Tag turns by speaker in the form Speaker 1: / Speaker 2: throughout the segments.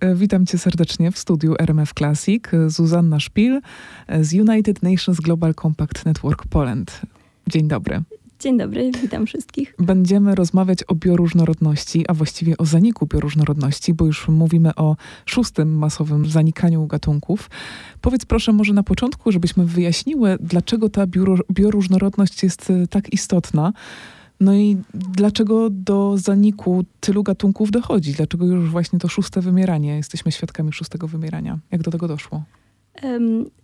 Speaker 1: E, witam cię serdecznie w studiu RMF Classic. E, Zuzanna Szpil z United Nations Global Compact Network Poland. Dzień dobry.
Speaker 2: Dzień dobry, witam wszystkich.
Speaker 1: Będziemy rozmawiać o bioróżnorodności, a właściwie o zaniku bioróżnorodności, bo już mówimy o szóstym masowym zanikaniu gatunków. Powiedz proszę może na początku, żebyśmy wyjaśniły, dlaczego ta bioróżnorodność jest e, tak istotna. No i dlaczego do zaniku tylu gatunków dochodzi? Dlaczego już właśnie to szóste wymieranie, jesteśmy świadkami szóstego wymierania? Jak do tego doszło?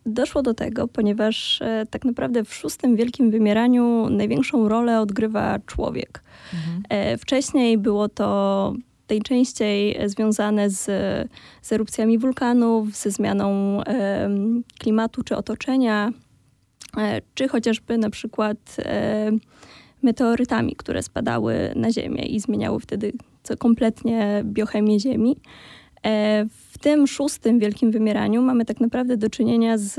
Speaker 2: Doszło do tego, ponieważ e, tak naprawdę w szóstym wielkim wymieraniu największą rolę odgrywa człowiek. Mhm. E, wcześniej było to najczęściej związane z, z erupcjami wulkanów, ze zmianą klimatu czy otoczenia, e, czy chociażby na przykład meteorytami, które spadały na Ziemię i zmieniały wtedy co kompletnie biochemię Ziemi. E, w tym szóstym wielkim wymieraniu mamy tak naprawdę do czynienia z,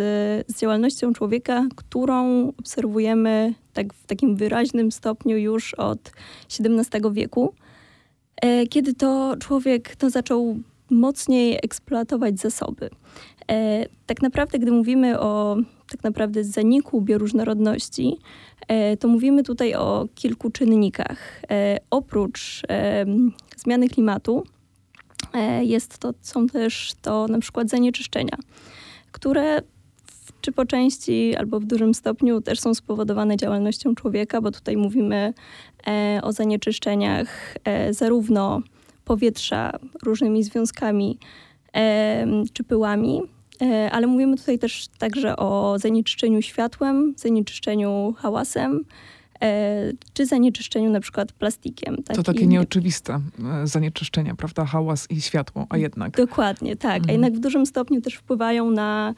Speaker 2: z działalnością człowieka, którą obserwujemy tak w takim wyraźnym stopniu już od XVII wieku, e, kiedy to człowiek to zaczął mocniej eksploatować zasoby. E, tak naprawdę, gdy mówimy o tak naprawdę zaniku bioróżnorodności, e, to mówimy tutaj o kilku czynnikach. E, oprócz zmiany klimatu jest to, są też to na przykład zanieczyszczenia, które czy po części albo w dużym stopniu też są spowodowane działalnością człowieka, bo tutaj mówimy o zanieczyszczeniach zarówno powietrza różnymi związkami czy pyłami, e, ale mówimy tutaj też także o zanieczyszczeniu światłem, zanieczyszczeniu hałasem, e, czy zanieczyszczeniu na przykład plastikiem.
Speaker 1: Tak? To takie I... nieoczywiste e, zanieczyszczenia, prawda? Hałas i światło, a jednak.
Speaker 2: Dokładnie, tak. Mhm. A jednak w dużym stopniu też wpływają na,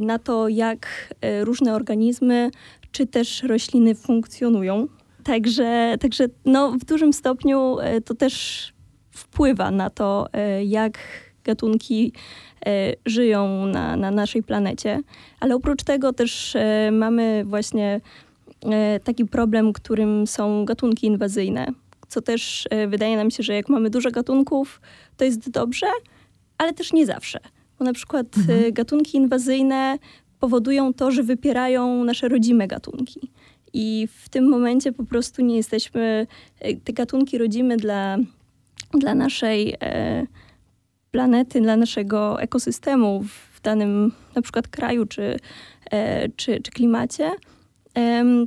Speaker 2: na to, jak różne organizmy, czy też rośliny funkcjonują. Także, także no, w dużym stopniu to też wpływa na to, e, jak gatunki e, żyją na, na naszej planecie. Ale oprócz tego też e, mamy właśnie taki problem, którym są gatunki inwazyjne. Co też wydaje nam się, że jak mamy dużo gatunków, to jest dobrze, ale też nie zawsze. Bo na przykład mhm. gatunki inwazyjne powodują to, że wypierają nasze rodzime gatunki. I w tym momencie po prostu nie jesteśmy, te gatunki rodzime dla dla naszej e, planety, dla naszego ekosystemu w danym na przykład kraju czy, e, czy, czy klimacie,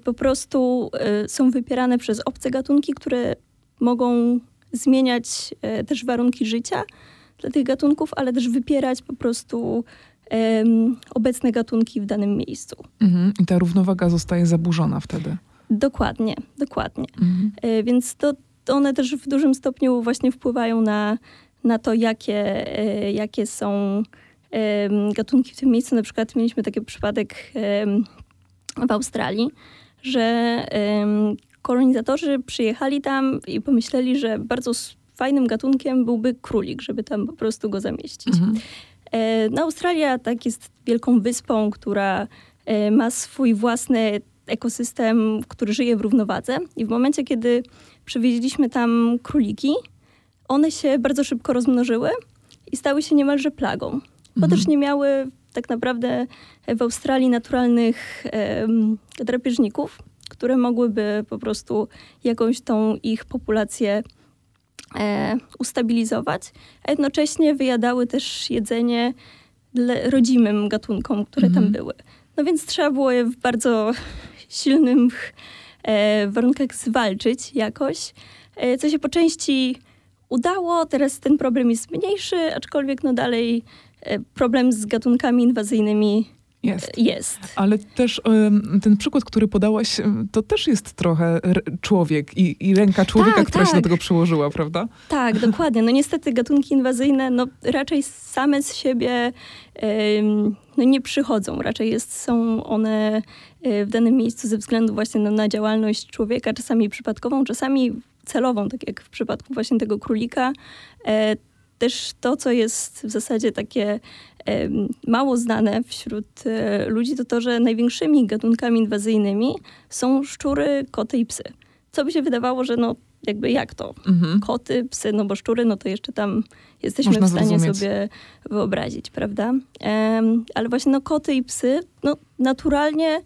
Speaker 2: po prostu e, są wypierane przez obce gatunki, które mogą zmieniać też warunki życia dla tych gatunków, ale też wypierać po prostu obecne gatunki w danym miejscu.
Speaker 1: Mhm. I ta równowaga zostaje zaburzona wtedy.
Speaker 2: Dokładnie, dokładnie. Mhm. Więc to, one też w dużym stopniu właśnie wpływają na, na to, jakie, e, jakie są gatunki w tym miejscu. Na przykład mieliśmy taki przypadek w Australii, że kolonizatorzy przyjechali tam i pomyśleli, że bardzo fajnym gatunkiem byłby królik, żeby tam po prostu go zamieścić. Mhm. E, no, Australia tak jest wielką wyspą, która e, ma swój własny ekosystem, który żyje w równowadze. I w momencie, kiedy przywieźliśmy tam króliki, one się bardzo szybko rozmnożyły i stały się niemalże plagą, bo mhm. też nie miały tak naprawdę w Australii naturalnych drapieżników, które mogłyby po prostu jakąś tą ich populację e, ustabilizować, a jednocześnie wyjadały też jedzenie rodzimym gatunkom, które mhm. tam były. No więc trzeba było je w bardzo silnych e, warunkach zwalczyć jakoś, e, co się po części udało. Teraz ten problem jest mniejszy, aczkolwiek no dalej e, problem z gatunkami inwazyjnymi jest. jest.
Speaker 1: Ale też ten przykład, który podałaś, to też jest trochę człowiek i, i ręka człowieka, tak, która tak. się do tak. tego przyłożyła, prawda?
Speaker 2: Tak, dokładnie. No niestety gatunki inwazyjne no, raczej same z siebie no, nie przychodzą. Raczej jest, są one e, w danym miejscu ze względu właśnie na, na działalność człowieka, czasami przypadkową, czasami celową, tak jak w przypadku właśnie tego królika. E, też to, co jest w zasadzie takie mało znane wśród e, ludzi, to to, że największymi gatunkami inwazyjnymi są szczury, koty i psy. Co by się wydawało, że no jakby jak to? Mhm. Koty, psy, no bo szczury, no to jeszcze tam jesteśmy Można w stanie zrozumieć. sobie wyobrazić, prawda? Um, ale właśnie no koty i psy, no naturalnie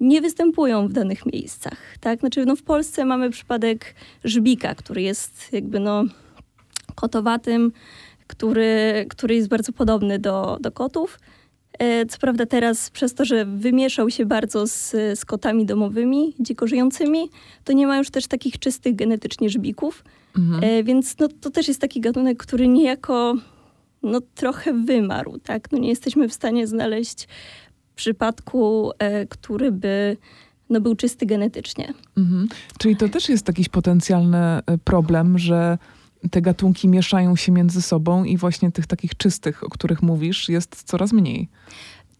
Speaker 2: nie występują w danych miejscach, tak? Znaczy no w Polsce mamy przypadek żbika, który jest jakby no kotowatym, który, który jest bardzo podobny do, do kotów. E, co prawda teraz przez to, że wymieszał się bardzo z, z kotami domowymi, dziko żyjącymi, to nie ma już też takich czystych genetycznie żbików. Mhm. E, więc no, to też jest taki gatunek, który niejako no, trochę wymarł. Tak? No, nie jesteśmy w stanie znaleźć przypadku, e, który by no, był czysty genetycznie. Mhm.
Speaker 1: Czyli to też jest jakiś potencjalny problem, że te gatunki mieszają się między sobą i właśnie tych takich czystych, o których mówisz, jest coraz mniej.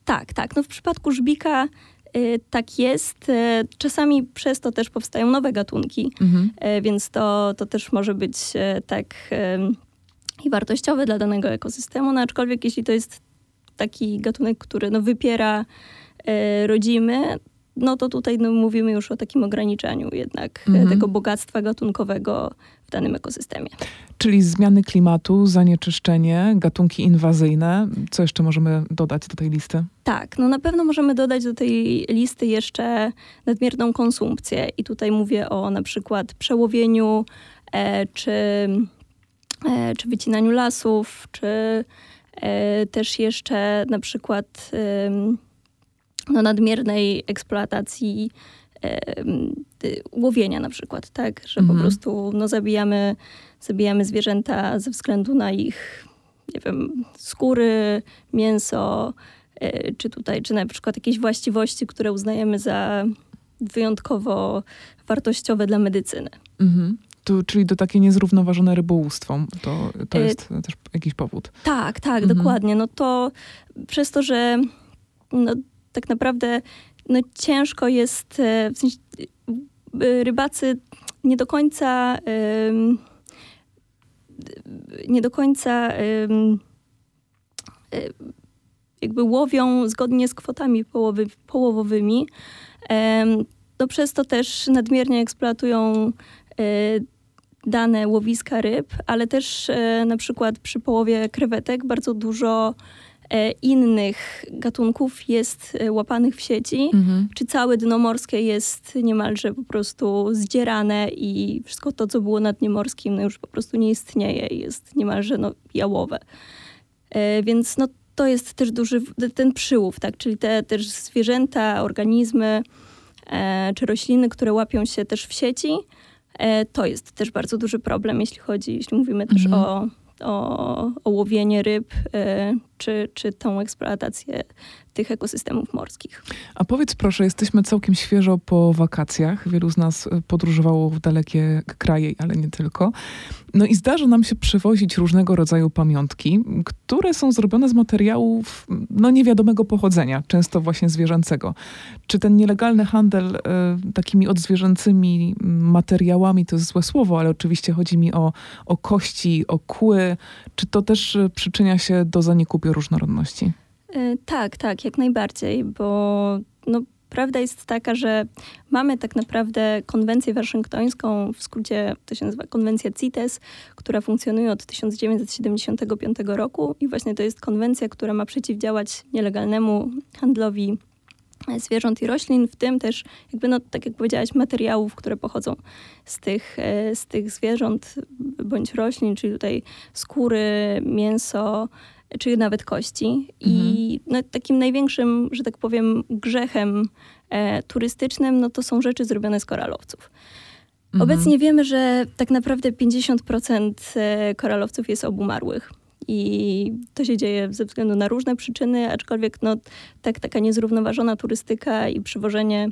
Speaker 2: Tak, tak. No w przypadku żbika y, tak jest. Czasami przez to też powstają nowe gatunki, mhm. y, więc to, to też może być y, tak i wartościowe dla danego ekosystemu, no aczkolwiek jeśli to jest taki gatunek, który no, wypiera y, rodzimy, no to tutaj no, mówimy już o takim ograniczeniu jednak mhm. tego bogactwa gatunkowego w danym ekosystemie.
Speaker 1: Czyli zmiany klimatu, zanieczyszczenie, gatunki inwazyjne. Co jeszcze możemy dodać do tej listy?
Speaker 2: Tak, no na pewno możemy dodać do tej listy jeszcze nadmierną konsumpcję. I tutaj mówię o na przykład przełowieniu, e, czy, e, czy wycinaniu lasów, czy e, też jeszcze na przykład no, nadmiernej eksploatacji łowienia na przykład, tak? Że mhm. po prostu no, zabijamy, zabijamy zwierzęta ze względu na ich, nie wiem, skóry, mięso, e, czy tutaj, czy na przykład jakieś właściwości, które uznajemy za wyjątkowo wartościowe dla medycyny. Mhm.
Speaker 1: To, czyli to takie niezrównoważone rybołówstwo, to, to e, jest y też jakiś powód.
Speaker 2: Tak, tak, mhm. dokładnie. No to przez to, że no, tak naprawdę no, ciężko jest, e, w sensie, e, rybacy nie do końca nie do końca jakby łowią zgodnie z kwotami połowy, połowowymi. No przez to też nadmiernie eksploatują dane łowiska ryb, ale też na przykład przy połowie krewetek bardzo dużo E, innych gatunków jest e, łapanych w sieci, mhm. czy całe dno morskie jest niemalże po prostu zdzierane i wszystko to, co było na dnie morskim, no już po prostu nie istnieje i jest niemalże no, jałowe. E, więc no, to jest też duży ten przyłów, tak? czyli te też zwierzęta, organizmy czy rośliny, które łapią się też w sieci, to jest też bardzo duży problem, jeśli chodzi, jeśli mówimy też mhm. o o, o łowienie ryb, y, czy, czy tą eksploatację tych ekosystemów morskich.
Speaker 1: A powiedz proszę, jesteśmy całkiem świeżo po wakacjach. Wielu z nas y, podróżowało w dalekie kraje, ale nie tylko. No i zdarza nam się przywozić różnego rodzaju pamiątki, które są zrobione z materiałów no niewiadomego pochodzenia, często właśnie zwierzęcego. Czy ten nielegalny handel y, takimi odzwierzęcymi materiałami, to jest złe słowo, ale oczywiście chodzi mi o, o kości, o kły, czy to też y, przyczynia się do zaniku bioróżnorodności?
Speaker 2: E, tak, tak, jak najbardziej, bo no, prawda jest taka, że mamy tak naprawdę konwencję waszyngtońską, w skrócie to się nazywa konwencja CITES, która funkcjonuje od 1975 roku i właśnie to jest konwencja, która ma przeciwdziałać nielegalnemu handlowi zwierząt i roślin, w tym też, jakby no, tak jak powiedziałaś, materiałów, które pochodzą z tych, e, z tych zwierząt bądź roślin, czyli tutaj skóry, mięso, czy nawet kości. Mhm. I no, takim największym, że tak powiem, grzechem e, turystycznym, no to są rzeczy zrobione z koralowców. Mhm. Obecnie wiemy, że tak naprawdę 50% e, koralowców jest obumarłych. I to się dzieje ze względu na różne przyczyny, aczkolwiek no, tak, taka niezrównoważona turystyka i przywożenie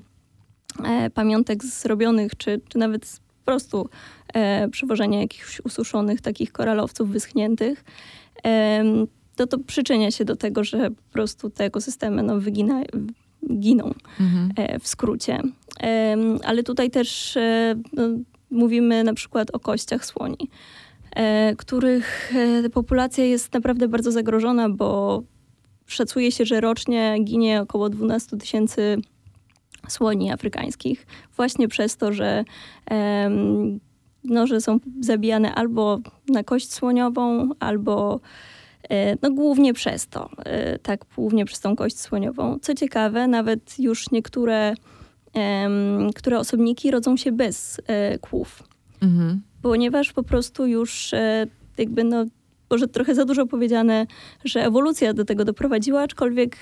Speaker 2: e, pamiątek zrobionych, czy, czy nawet po prostu e, przywożenie jakichś ususzonych takich koralowców wyschniętych, e, to to przyczynia się do tego, że po prostu te ekosystemy no, wygina, giną mhm. E, w skrócie. Ale tutaj też e, no, mówimy na przykład o kościach słoni, e, których populacja jest naprawdę bardzo zagrożona, bo szacuje się, że rocznie ginie około 12 tysięcy słoni afrykańskich, właśnie przez to, że no, że są zabijane albo na kość słoniową, albo e, no głównie przez to, e, tak, głównie przez tą kość słoniową. Co ciekawe, nawet już niektóre które osobniki rodzą się bez e, kłów. Mhm. Ponieważ po prostu już jakby no, może trochę za dużo powiedziane, że ewolucja do tego doprowadziła, aczkolwiek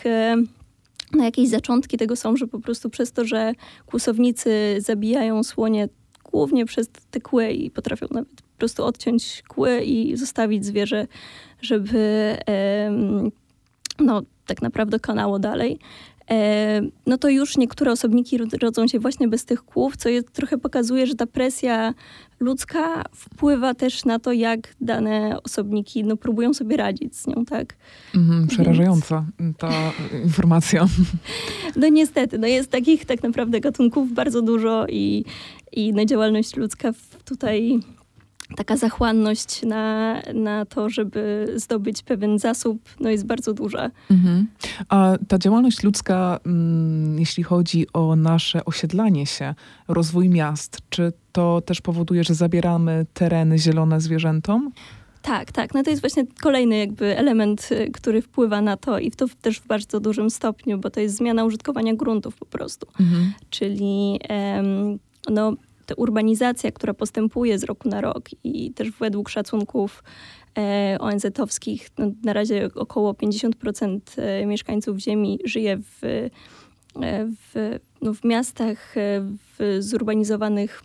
Speaker 2: na jakieś zaczątki tego są, że po prostu przez to, że kłusownicy zabijają słonie głównie przez te kły i potrafią nawet po prostu odciąć kły i zostawić zwierzę, żeby no, tak naprawdę kanało dalej. No to już niektóre osobniki rodzą się właśnie bez tych kłów, co jest, trochę pokazuje, że ta presja ludzka wpływa też na to, jak dane osobniki no, próbują sobie radzić z nią, tak?
Speaker 1: Mhm, przerażająca Więc... ta informacja.
Speaker 2: No niestety, no jest takich tak naprawdę gatunków bardzo dużo i, i no, działalność ludzka tutaj taka zachłanność na, na to, żeby zdobyć pewien zasób, no jest bardzo duża. Mhm.
Speaker 1: A ta działalność ludzka, mm, jeśli chodzi o nasze osiedlanie się, rozwój miast, czy to też powoduje, że zabieramy tereny zielone zwierzętom?
Speaker 2: Tak, tak. No to jest właśnie kolejny jakby element, y, który wpływa na to i to też w bardzo dużym stopniu, bo to jest zmiana użytkowania gruntów po prostu. Mhm. Czyli no, ta urbanizacja, która postępuje z roku na rok i też według szacunków e, ONZ-owskich no, na razie około 50% e, mieszkańców Ziemi żyje w, e, w, no, w miastach, w zurbanizowanych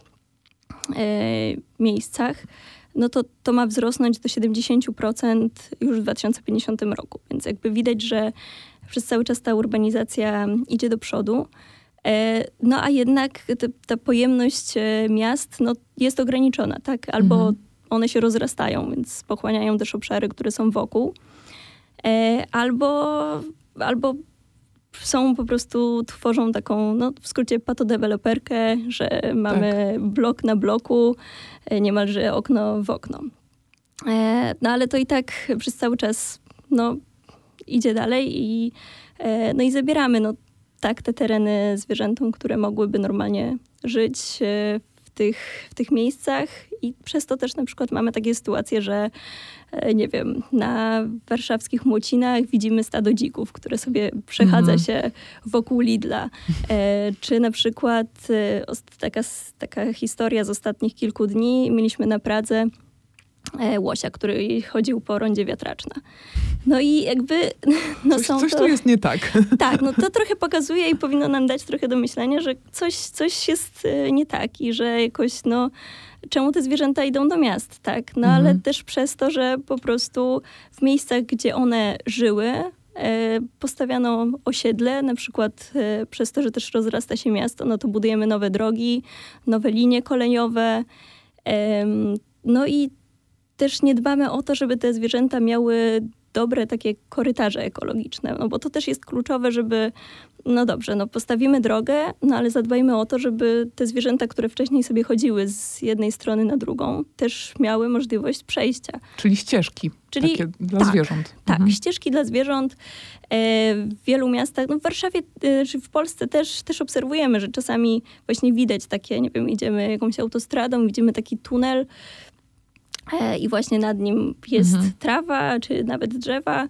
Speaker 2: miejscach, no to to ma wzrosnąć do 70% już w 2050 roku. Więc jakby widać, że przez cały czas ta urbanizacja idzie do przodu. E, no a jednak ta pojemność e, miast no, jest ograniczona, tak? Albo mhm. one się rozrastają, więc pochłaniają też obszary, które są wokół. E, albo, albo są po prostu, tworzą taką, no w skrócie patodeweloperkę, że mamy tak. blok na bloku, niemalże okno w okno. No ale to i tak przez cały czas, no idzie dalej i, no i zabieramy, no tak te tereny zwierzętom, które mogłyby normalnie żyć e, w tych, w tych miejscach i przez to też na przykład mamy takie sytuacje, że e, nie wiem, na warszawskich Młocinach widzimy stado dzików, które sobie przechadza mhm. się wokół Lidla. E, czy na przykład taka, taka historia z ostatnich kilku dni, mieliśmy na Pradze E, łosia, który chodził po rondzie wiatraczna. No i jakby...
Speaker 1: No coś, coś to, tu jest nie tak.
Speaker 2: Tak, no to trochę pokazuje i powinno nam dać trochę do myślenia, że coś, coś jest e, nie tak i że jakoś no czemu te zwierzęta idą do miast, tak? No mhm. ale też przez to, że po prostu w miejscach, gdzie one żyły, e, postawiano osiedle, na przykład przez to, że też rozrasta się miasto, no to budujemy nowe drogi, nowe linie kolejowe. No i też nie dbamy o to, żeby te zwierzęta miały dobre takie korytarze ekologiczne, no bo to też jest kluczowe, żeby, no dobrze, no postawimy drogę, no ale zadbajmy o to, żeby te zwierzęta, które wcześniej sobie chodziły z jednej strony na drugą, też miały możliwość przejścia.
Speaker 1: Czyli ścieżki Czyli, takie dla
Speaker 2: tak,
Speaker 1: zwierząt.
Speaker 2: Tak, mhm. ścieżki dla zwierząt. E, w wielu miastach, no w Warszawie e, czy w Polsce też, też obserwujemy, że czasami właśnie widać takie, nie wiem, idziemy jakąś autostradą, widzimy taki tunel, i właśnie nad nim jest mhm. trawa, czy nawet drzewa.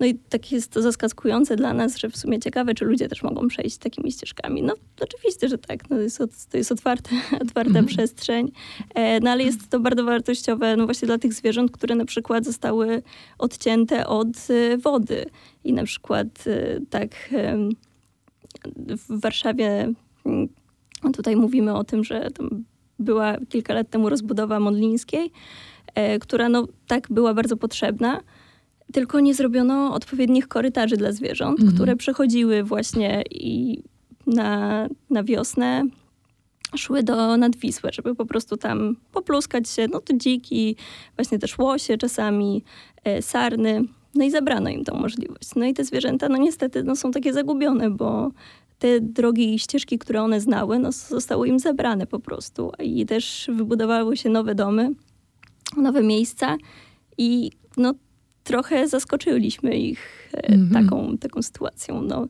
Speaker 2: No i tak jest to zaskakujące dla nas, że w sumie ciekawe, czy ludzie też mogą przejść takimi ścieżkami. No oczywiście, że tak. No, jest, to jest otwarte, otwarta mhm. przestrzeń. E, no ale jest to bardzo wartościowe no właśnie dla tych zwierząt, które na przykład zostały odcięte od e, wody. I na przykład tak w Warszawie mm, tutaj mówimy o tym, że była kilka lat temu rozbudowa Modlińskiej, E, która no tak była bardzo potrzebna, tylko nie zrobiono odpowiednich korytarzy dla zwierząt, mhm. które przechodziły właśnie i na, na wiosnę szły do Nadwisłę, żeby po prostu tam popluskać się, no to dziki, właśnie też łosie czasami, e, sarny. No i zabrano im tą możliwość. No i te zwierzęta, no niestety, no są takie zagubione, bo te drogi i ścieżki, które one znały, no zostały im zabrane po prostu. I też wybudowały się nowe domy, nowe miejsca i no, trochę zaskoczyliśmy ich mm -hmm. taką, taką sytuacją. No.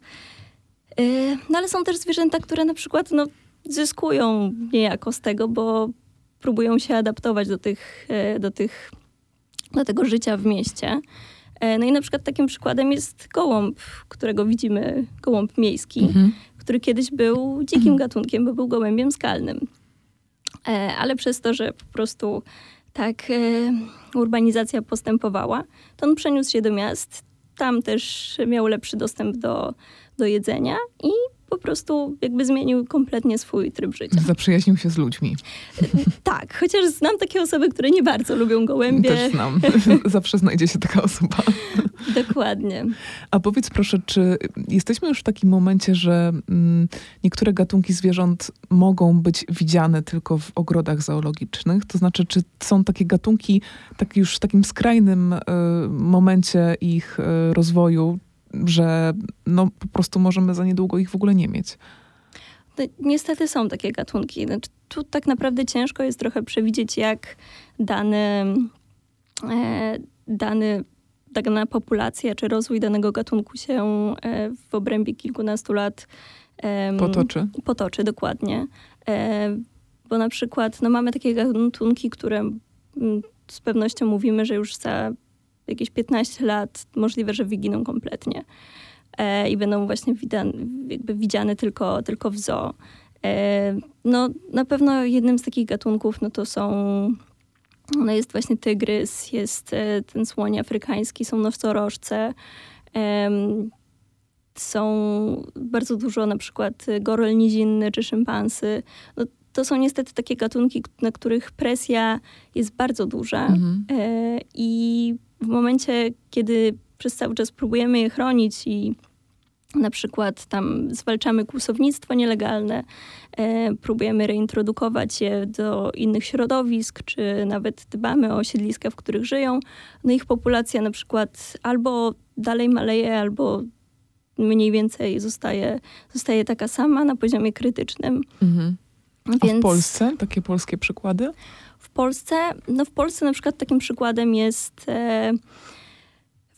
Speaker 2: E, no ale są też zwierzęta, które na przykład no, zyskują niejako z tego, bo próbują się adaptować do tych, do tych, do tego życia w mieście. No i na przykład takim przykładem jest gołąb, którego widzimy, gołąb miejski, mhm. który kiedyś był dzikim mhm. gatunkiem, bo był gołębiem skalnym. Ale przez to, że po prostu tak urbanizacja postępowała, to on przeniósł się do miast. Tam też miał lepszy dostęp do, do jedzenia i po prostu jakby zmienił kompletnie swój tryb życia.
Speaker 1: Zaprzyjaźnił się z ludźmi.
Speaker 2: Tak, chociaż znam takie osoby, które nie bardzo lubią gołębie.
Speaker 1: Też znam. Zawsze znajdzie się taka osoba.
Speaker 2: Dokładnie.
Speaker 1: A powiedz proszę, czy jesteśmy już w takim momencie, że mm, niektóre gatunki zwierząt mogą być widziane tylko w ogrodach zoologicznych? To znaczy, czy są takie gatunki tak już w takim skrajnym y, momencie ich y, rozwoju, że no, po prostu możemy za niedługo ich w ogóle nie mieć.
Speaker 2: No, niestety są takie gatunki. Znaczy, tu tak naprawdę ciężko jest trochę przewidzieć, jak dany, e, dany dana populacja czy rozwój danego gatunku się e, w obrębie kilkunastu lat
Speaker 1: e, potoczy.
Speaker 2: Potoczy, dokładnie. E, bo na przykład no, mamy takie gatunki, które m, z pewnością mówimy, że już za jakieś 15 lat możliwe, że wyginą kompletnie e, i będą właśnie widziane, jakby widziane tylko, tylko w zoo. E, no, na pewno jednym z takich gatunków no to są no jest właśnie tygrys, jest e, ten słoń afrykański, są nosorożce. E, są bardzo dużo na przykład goryl nizinny czy szympansy. No, to są niestety takie gatunki, na których presja jest bardzo duża mhm. e, i w momencie, kiedy przez cały czas próbujemy je chronić i na przykład tam zwalczamy kłusownictwo nielegalne, e, próbujemy reintrodukować je do innych środowisk, czy nawet dbamy o siedliska, w których żyją, no ich populacja na przykład albo dalej maleje, albo mniej więcej zostaje, zostaje taka sama na poziomie krytycznym. Mhm.
Speaker 1: A Więc... w Polsce takie polskie przykłady?
Speaker 2: W Polsce, no w Polsce na przykład takim przykładem jest e,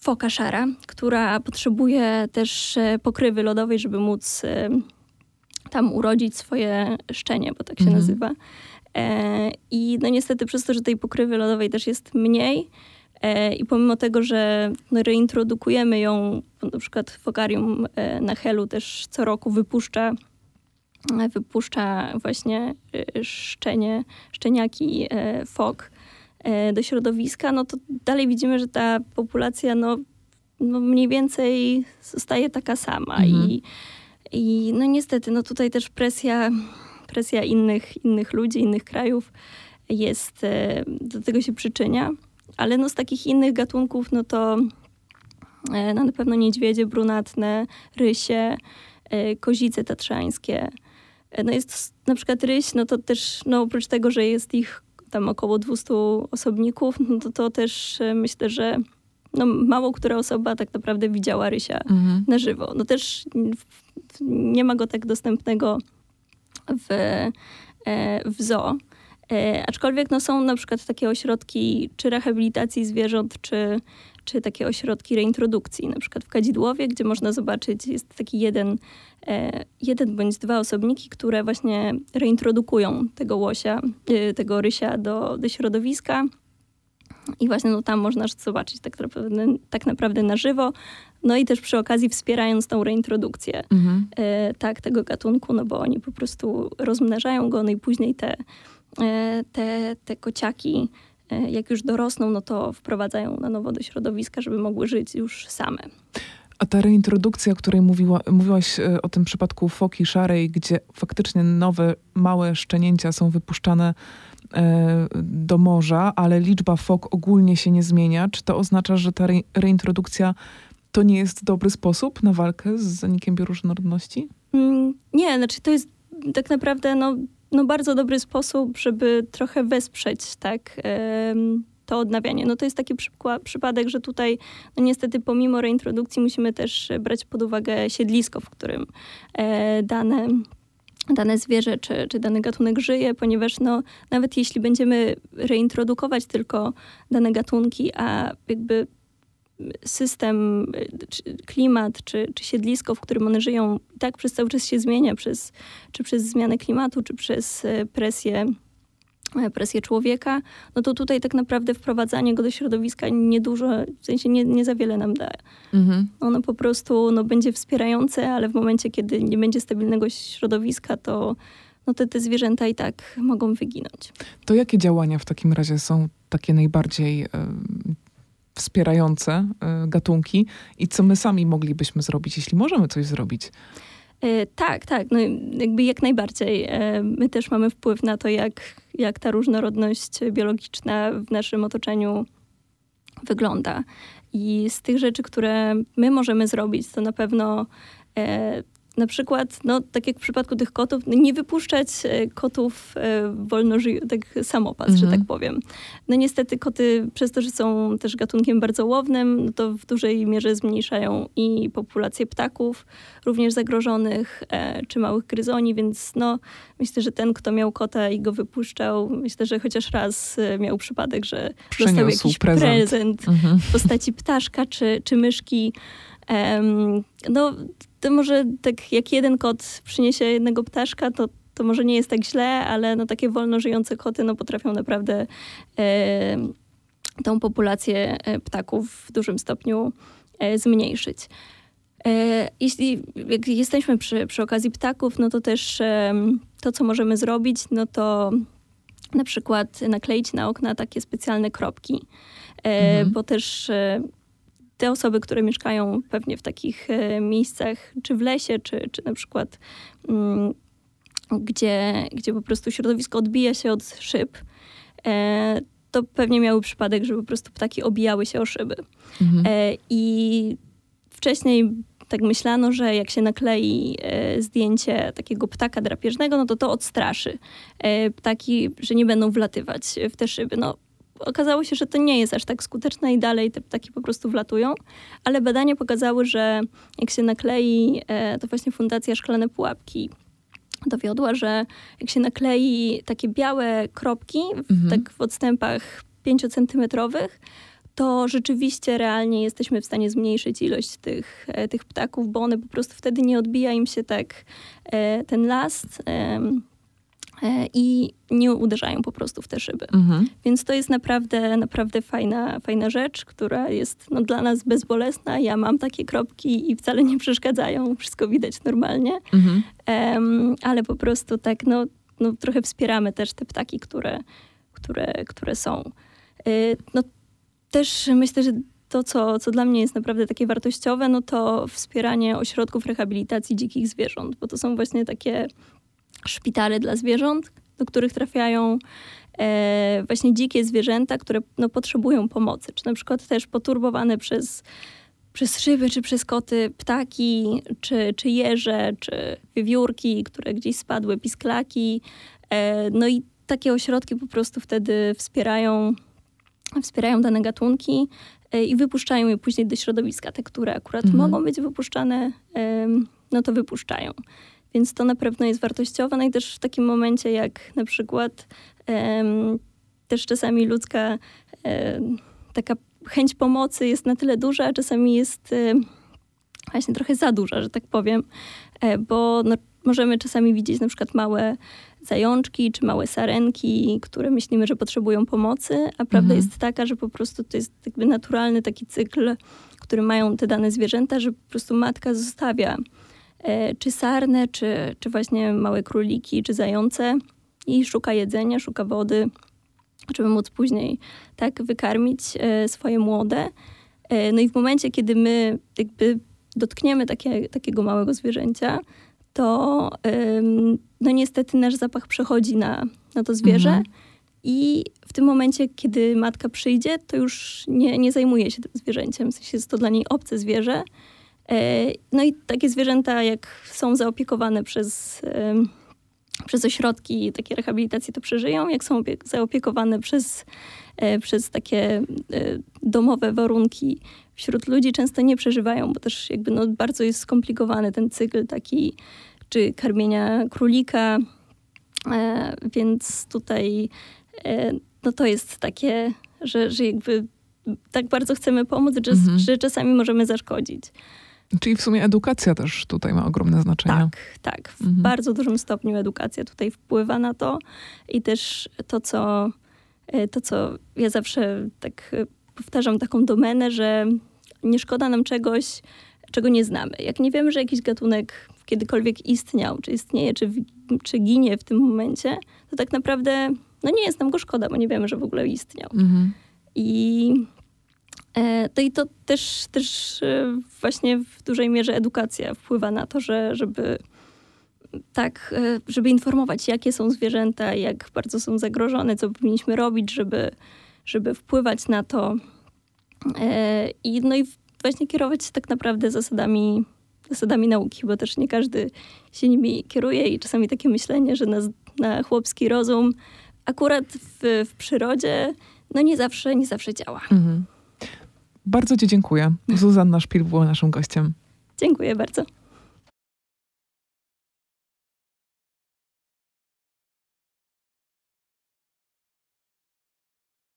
Speaker 2: foka szara, która potrzebuje też e, pokrywy lodowej, żeby móc e, tam urodzić swoje szczenie, bo tak się mhm. nazywa. E, I no niestety przez to, że tej pokrywy lodowej też jest mniej, e, i pomimo tego, że no, reintrodukujemy ją, na przykład fokarium e, na Helu też co roku wypuszcza wypuszcza właśnie y, szczenie, szczeniaki e, fok e, do środowiska, no to dalej widzimy, że ta populacja no, no mniej więcej zostaje taka sama. Mhm. I, I no niestety, no tutaj też presja, presja innych, innych ludzi, innych krajów jest, e, do tego się przyczynia. Ale no z takich innych gatunków, no to no na pewno niedźwiedzie brunatne, rysie, kozice tatrzańskie, no jest na przykład ryś, no to też no oprócz tego, że jest ich tam około 200 osobników, no to, to też e, myślę, że no, mało która osoba tak naprawdę widziała rysia mhm. na żywo. No też nie ma go tak dostępnego w, e, w zoo. E, aczkolwiek no, są na przykład takie ośrodki czy rehabilitacji zwierząt, czy, czy takie ośrodki reintrodukcji, na przykład w Kadzidłowie, gdzie można zobaczyć, jest taki jeden, e, jeden bądź dwa osobniki, które właśnie reintrodukują tego łosia, e, tego rysia do, do środowiska. I właśnie no, tam można zobaczyć tak naprawdę, tak naprawdę na żywo. No i też przy okazji wspierając tą reintrodukcję mhm. e, tak, tego gatunku, no bo oni po prostu rozmnażają go, no i później te, e, te, te kociaki jak już dorosną, no to wprowadzają na nowo do środowiska, żeby mogły żyć już same.
Speaker 1: A ta reintrodukcja, o której mówiła, mówiłaś e, o tym przypadku foki szarej, gdzie faktycznie nowe, małe szczenięcia są wypuszczane e, do morza, ale liczba fok ogólnie się nie zmienia. Czy to oznacza, że ta reintrodukcja to nie jest dobry sposób na walkę z zanikiem bioróżnorodności?
Speaker 2: Mm, nie, znaczy to jest tak naprawdę no, no, bardzo dobry sposób, żeby trochę wesprzeć tak, to odnawianie. No to jest taki przypadek, że tutaj no niestety pomimo reintrodukcji musimy też brać pod uwagę siedlisko, w którym e, dane dane zwierzę czy, czy dany gatunek żyje, ponieważ no, nawet jeśli będziemy reintrodukować tylko dane gatunki, a jakby system, czy klimat, czy, czy siedlisko, w którym one żyją, i tak przez cały czas się zmienia, przez, czy przez zmianę klimatu, czy przez e, presję E, presję człowieka, no to tutaj tak naprawdę wprowadzanie go do środowiska niedużo, w sensie nie, nie za wiele nam da. Mhm. Ono po prostu no, będzie wspierające, ale w momencie, kiedy nie będzie stabilnego środowiska, to no te, te zwierzęta i tak mogą wyginąć.
Speaker 1: To jakie działania w takim razie są takie najbardziej y, wspierające y, gatunki i co my sami moglibyśmy zrobić, jeśli możemy coś zrobić?
Speaker 2: E, tak, tak, no jakby jak najbardziej. E, my też mamy wpływ na to, jak, jak ta różnorodność biologiczna w naszym otoczeniu wygląda. I z tych rzeczy, które my możemy zrobić, to na pewno e, na przykład, no, tak jak w przypadku tych kotów, no, nie wypuszczać e, kotów e, wolno tak samopas, mhm. że tak powiem. No niestety koty, przez to, że są też gatunkiem bardzo łownym, no, to w dużej mierze zmniejszają i populację ptaków, również zagrożonych, e, czy małych gryzoni, więc no, myślę, że ten, kto miał kota i go wypuszczał, myślę, że chociaż raz miał przypadek, że
Speaker 1: Przyniósł
Speaker 2: dostał jakiś prezent, prezent mhm. w postaci ptaszka czy, czy myszki. Um, no, to może tak jak jeden kot przyniesie jednego ptaszka, to, to może nie jest tak źle, ale no takie wolno żyjące koty no potrafią naprawdę e, tą populację e, ptaków w dużym stopniu e, zmniejszyć. E, jeśli jak jesteśmy przy, przy okazji ptaków, no to też e, to, co możemy zrobić, no to na przykład nakleić na okna takie specjalne kropki, e, mhm. bo też te osoby, które mieszkają pewnie w takich e, miejscach, czy w lesie, czy, czy na przykład mm, gdzie, gdzie po prostu środowisko odbija się od szyb, e, to pewnie miały przypadek, że po prostu ptaki obijały się o szyby. Mhm. E, I wcześniej tak myślano, że jak się naklei e, zdjęcie takiego ptaka drapieżnego, no to to odstraszy ptaki, że nie będą wlatywać w te szyby. No, okazało się, że to nie jest aż tak skuteczne i dalej te ptaki po prostu wlatują, ale badania pokazały, że jak się naklei, e, to właśnie Fundacja Szklane Pułapki dowiodła, że jak się naklei takie białe kropki, mhm. tak w odstępach 5-centymetrowych, to rzeczywiście realnie jesteśmy w stanie zmniejszyć ilość tych, e, tych ptaków, bo one po prostu wtedy nie odbija im się tak e, ten last E, i nie uderzają po prostu w te szyby. Mhm. Więc to jest naprawdę, naprawdę fajna, fajna rzecz, która jest no, dla nas bezbolesna. Ja mam takie kropki i wcale nie przeszkadzają. Wszystko widać normalnie. Mhm. Um, ale po prostu tak, no, no, trochę wspieramy też te ptaki, które, które, które są. Yy, no, też myślę, że to, co, co dla mnie jest naprawdę takie wartościowe, no to wspieranie ośrodków rehabilitacji dzikich zwierząt, bo to są właśnie takie szpitale dla zwierząt, do których trafiają e, właśnie dzikie zwierzęta, które no, potrzebują pomocy, czy na przykład też poturbowane przez, przez szyby, czy przez koty ptaki, czy, czy jeże, czy wiewiórki, które gdzieś spadły, pisklaki. E, no i takie ośrodki po prostu wtedy wspierają, wspierają dane gatunki e, i wypuszczają je później do środowiska. Te, które akurat mhm. mogą być wypuszczane, no to wypuszczają. Więc to na pewno jest wartościowe. No i też w takim momencie, jak na przykład um, też czasami ludzka um, taka chęć pomocy jest na tyle duża, a czasami jest um, właśnie trochę za duża, że tak powiem, e, bo no, możemy czasami widzieć na przykład małe zajączki czy małe sarenki, które myślimy, że potrzebują pomocy, a prawda mhm. jest taka, że po prostu to jest jakby naturalny taki cykl, który mają te dane zwierzęta, że po prostu matka zostawia czy sarnę, czy, czy właśnie małe króliki, czy zające i szuka jedzenia, szuka wody, żeby móc później tak wykarmić e, swoje młode. E, no i w momencie, kiedy my jakby dotkniemy takie, takiego małego zwierzęcia, to no niestety nasz zapach przechodzi na, na to zwierzę. Mhm. I w tym momencie, kiedy matka przyjdzie, to już nie, nie zajmuje się tym zwierzęciem. W sensie jest to dla niej obce zwierzę. E, no i takie zwierzęta, jak są zaopiekowane przez, przez ośrodki takie rehabilitacji, to przeżyją. Jak są zaopiekowane przez, e, przez takie e, domowe warunki wśród ludzi, często nie przeżywają, bo też jakby no bardzo jest skomplikowany ten cykl taki, czy karmienia królika, więc tutaj no to jest takie, że, że jakby tak bardzo chcemy pomóc, że, mhm. że czasami możemy zaszkodzić.
Speaker 1: Czyli w sumie edukacja też tutaj ma ogromne znaczenie.
Speaker 2: Tak, tak. W mhm. bardzo dużym stopniu edukacja tutaj wpływa na to i też to, co, e, to, co ja zawsze tak e, powtarzam, taką domenę, że nie szkoda nam czegoś, czego nie znamy. Jak nie wiemy, że jakiś gatunek kiedykolwiek istniał, czy istnieje, czy, czy ginie w tym momencie, to tak naprawdę no nie jest nam go szkoda, bo nie wiemy, że w ogóle istniał. Mhm. I E, no i to też, też e, właśnie w dużej mierze edukacja wpływa na to, że, żeby tak, e, żeby informować, jakie są zwierzęta, jak bardzo są zagrożone, co powinniśmy robić, żeby, żeby wpływać na to. I, no i właśnie kierować się tak naprawdę zasadami, zasadami nauki, bo też nie każdy się nimi kieruje i czasami takie myślenie, że na, na chłopski rozum akurat w, w przyrodzie no nie zawsze, nie zawsze działa. Mhm.
Speaker 1: Bardzo Ci dziękuję. Zuzanna Szpil była naszym gościem.
Speaker 2: Dziękuję bardzo.